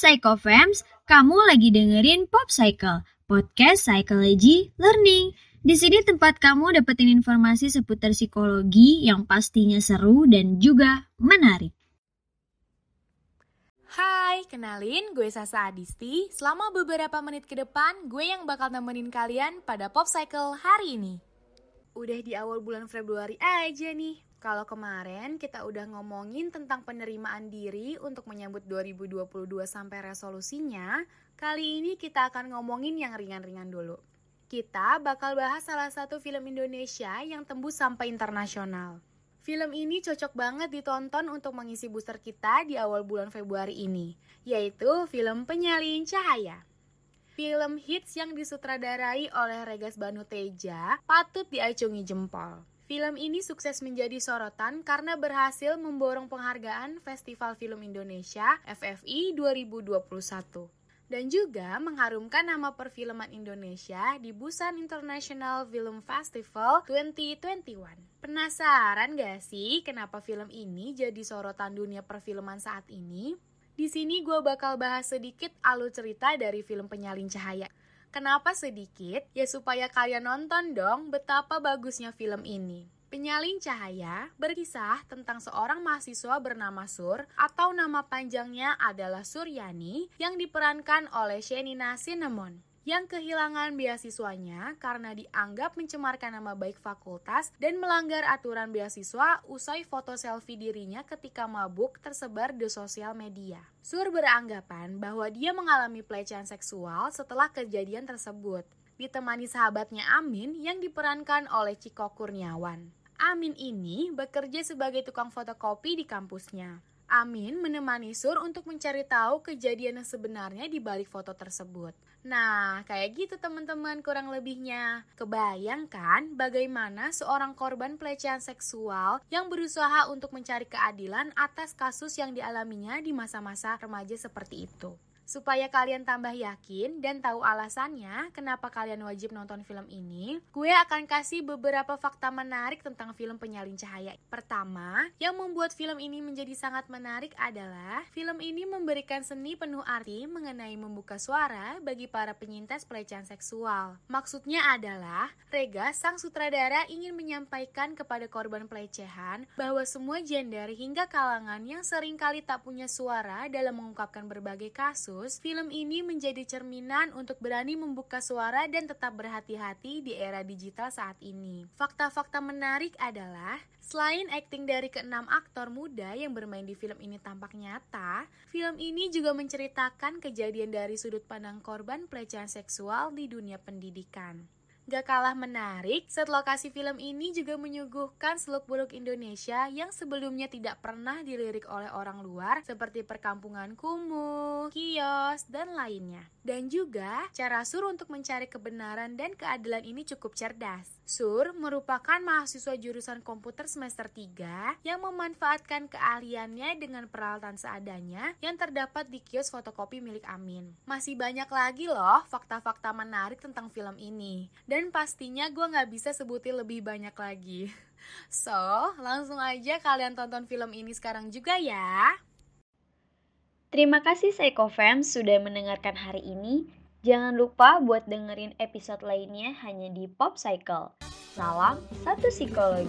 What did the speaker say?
Psychofams, kamu lagi dengerin Pop Cycle, podcast psychology learning. Di sini tempat kamu dapetin informasi seputar psikologi yang pastinya seru dan juga menarik. Hai, kenalin gue Sasa Adisti. Selama beberapa menit ke depan, gue yang bakal nemenin kalian pada Pop Cycle hari ini. Udah di awal bulan Februari aja nih. Kalau kemarin kita udah ngomongin tentang penerimaan diri untuk menyambut 2022 sampai resolusinya, kali ini kita akan ngomongin yang ringan-ringan dulu. Kita bakal bahas salah satu film Indonesia yang tembus sampai internasional. Film ini cocok banget ditonton untuk mengisi booster kita di awal bulan Februari ini, yaitu film Penyalin Cahaya. Film hits yang disutradarai oleh Regas Banu Teja patut diacungi jempol. Film ini sukses menjadi sorotan karena berhasil memborong penghargaan Festival Film Indonesia FFI 2021 dan juga mengharumkan nama perfilman Indonesia di Busan International Film Festival 2021. Penasaran gak sih kenapa film ini jadi sorotan dunia perfilman saat ini? Di sini gue bakal bahas sedikit alur cerita dari film Penyalin Cahaya. Kenapa sedikit? Ya supaya kalian nonton dong betapa bagusnya film ini. Penyalin Cahaya berkisah tentang seorang mahasiswa bernama Sur atau nama panjangnya adalah Suryani yang diperankan oleh Shenina Cinnamon yang kehilangan beasiswanya karena dianggap mencemarkan nama baik fakultas dan melanggar aturan beasiswa usai foto selfie dirinya ketika mabuk tersebar di sosial media. Sur beranggapan bahwa dia mengalami pelecehan seksual setelah kejadian tersebut, ditemani sahabatnya Amin yang diperankan oleh Ciko Kurniawan. Amin ini bekerja sebagai tukang fotokopi di kampusnya. Amin menemani Sur untuk mencari tahu kejadian yang sebenarnya di balik foto tersebut. Nah, kayak gitu teman-teman kurang lebihnya. Kebayangkan bagaimana seorang korban pelecehan seksual yang berusaha untuk mencari keadilan atas kasus yang dialaminya di masa-masa remaja seperti itu. Supaya kalian tambah yakin dan tahu alasannya kenapa kalian wajib nonton film ini, gue akan kasih beberapa fakta menarik tentang film Penyalin Cahaya. Pertama, yang membuat film ini menjadi sangat menarik adalah film ini memberikan seni penuh arti mengenai membuka suara bagi para penyintas pelecehan seksual. Maksudnya adalah, Rega, sang sutradara ingin menyampaikan kepada korban pelecehan bahwa semua gender hingga kalangan yang sering kali tak punya suara dalam mengungkapkan berbagai kasus film ini menjadi cerminan untuk berani membuka suara dan tetap berhati-hati di era digital saat ini. Fakta-fakta menarik adalah, selain akting dari keenam aktor muda yang bermain di film ini tampak nyata, film ini juga menceritakan kejadian dari sudut pandang korban pelecehan seksual di dunia pendidikan. Gak kalah menarik, set lokasi film ini juga menyuguhkan seluk-beluk Indonesia yang sebelumnya tidak pernah dilirik oleh orang luar seperti perkampungan kumuh, kios, dan lainnya. Dan juga, cara Sur untuk mencari kebenaran dan keadilan ini cukup cerdas. Sur merupakan mahasiswa jurusan komputer semester 3 yang memanfaatkan keahliannya dengan peralatan seadanya yang terdapat di kios fotokopi milik Amin. Masih banyak lagi loh fakta-fakta menarik tentang film ini. Dan dan pastinya gue gak bisa sebutin lebih banyak lagi. So, langsung aja kalian tonton film ini sekarang juga ya. Terima kasih Psychofam sudah mendengarkan hari ini. Jangan lupa buat dengerin episode lainnya hanya di Pop Cycle. Salam satu psikologi.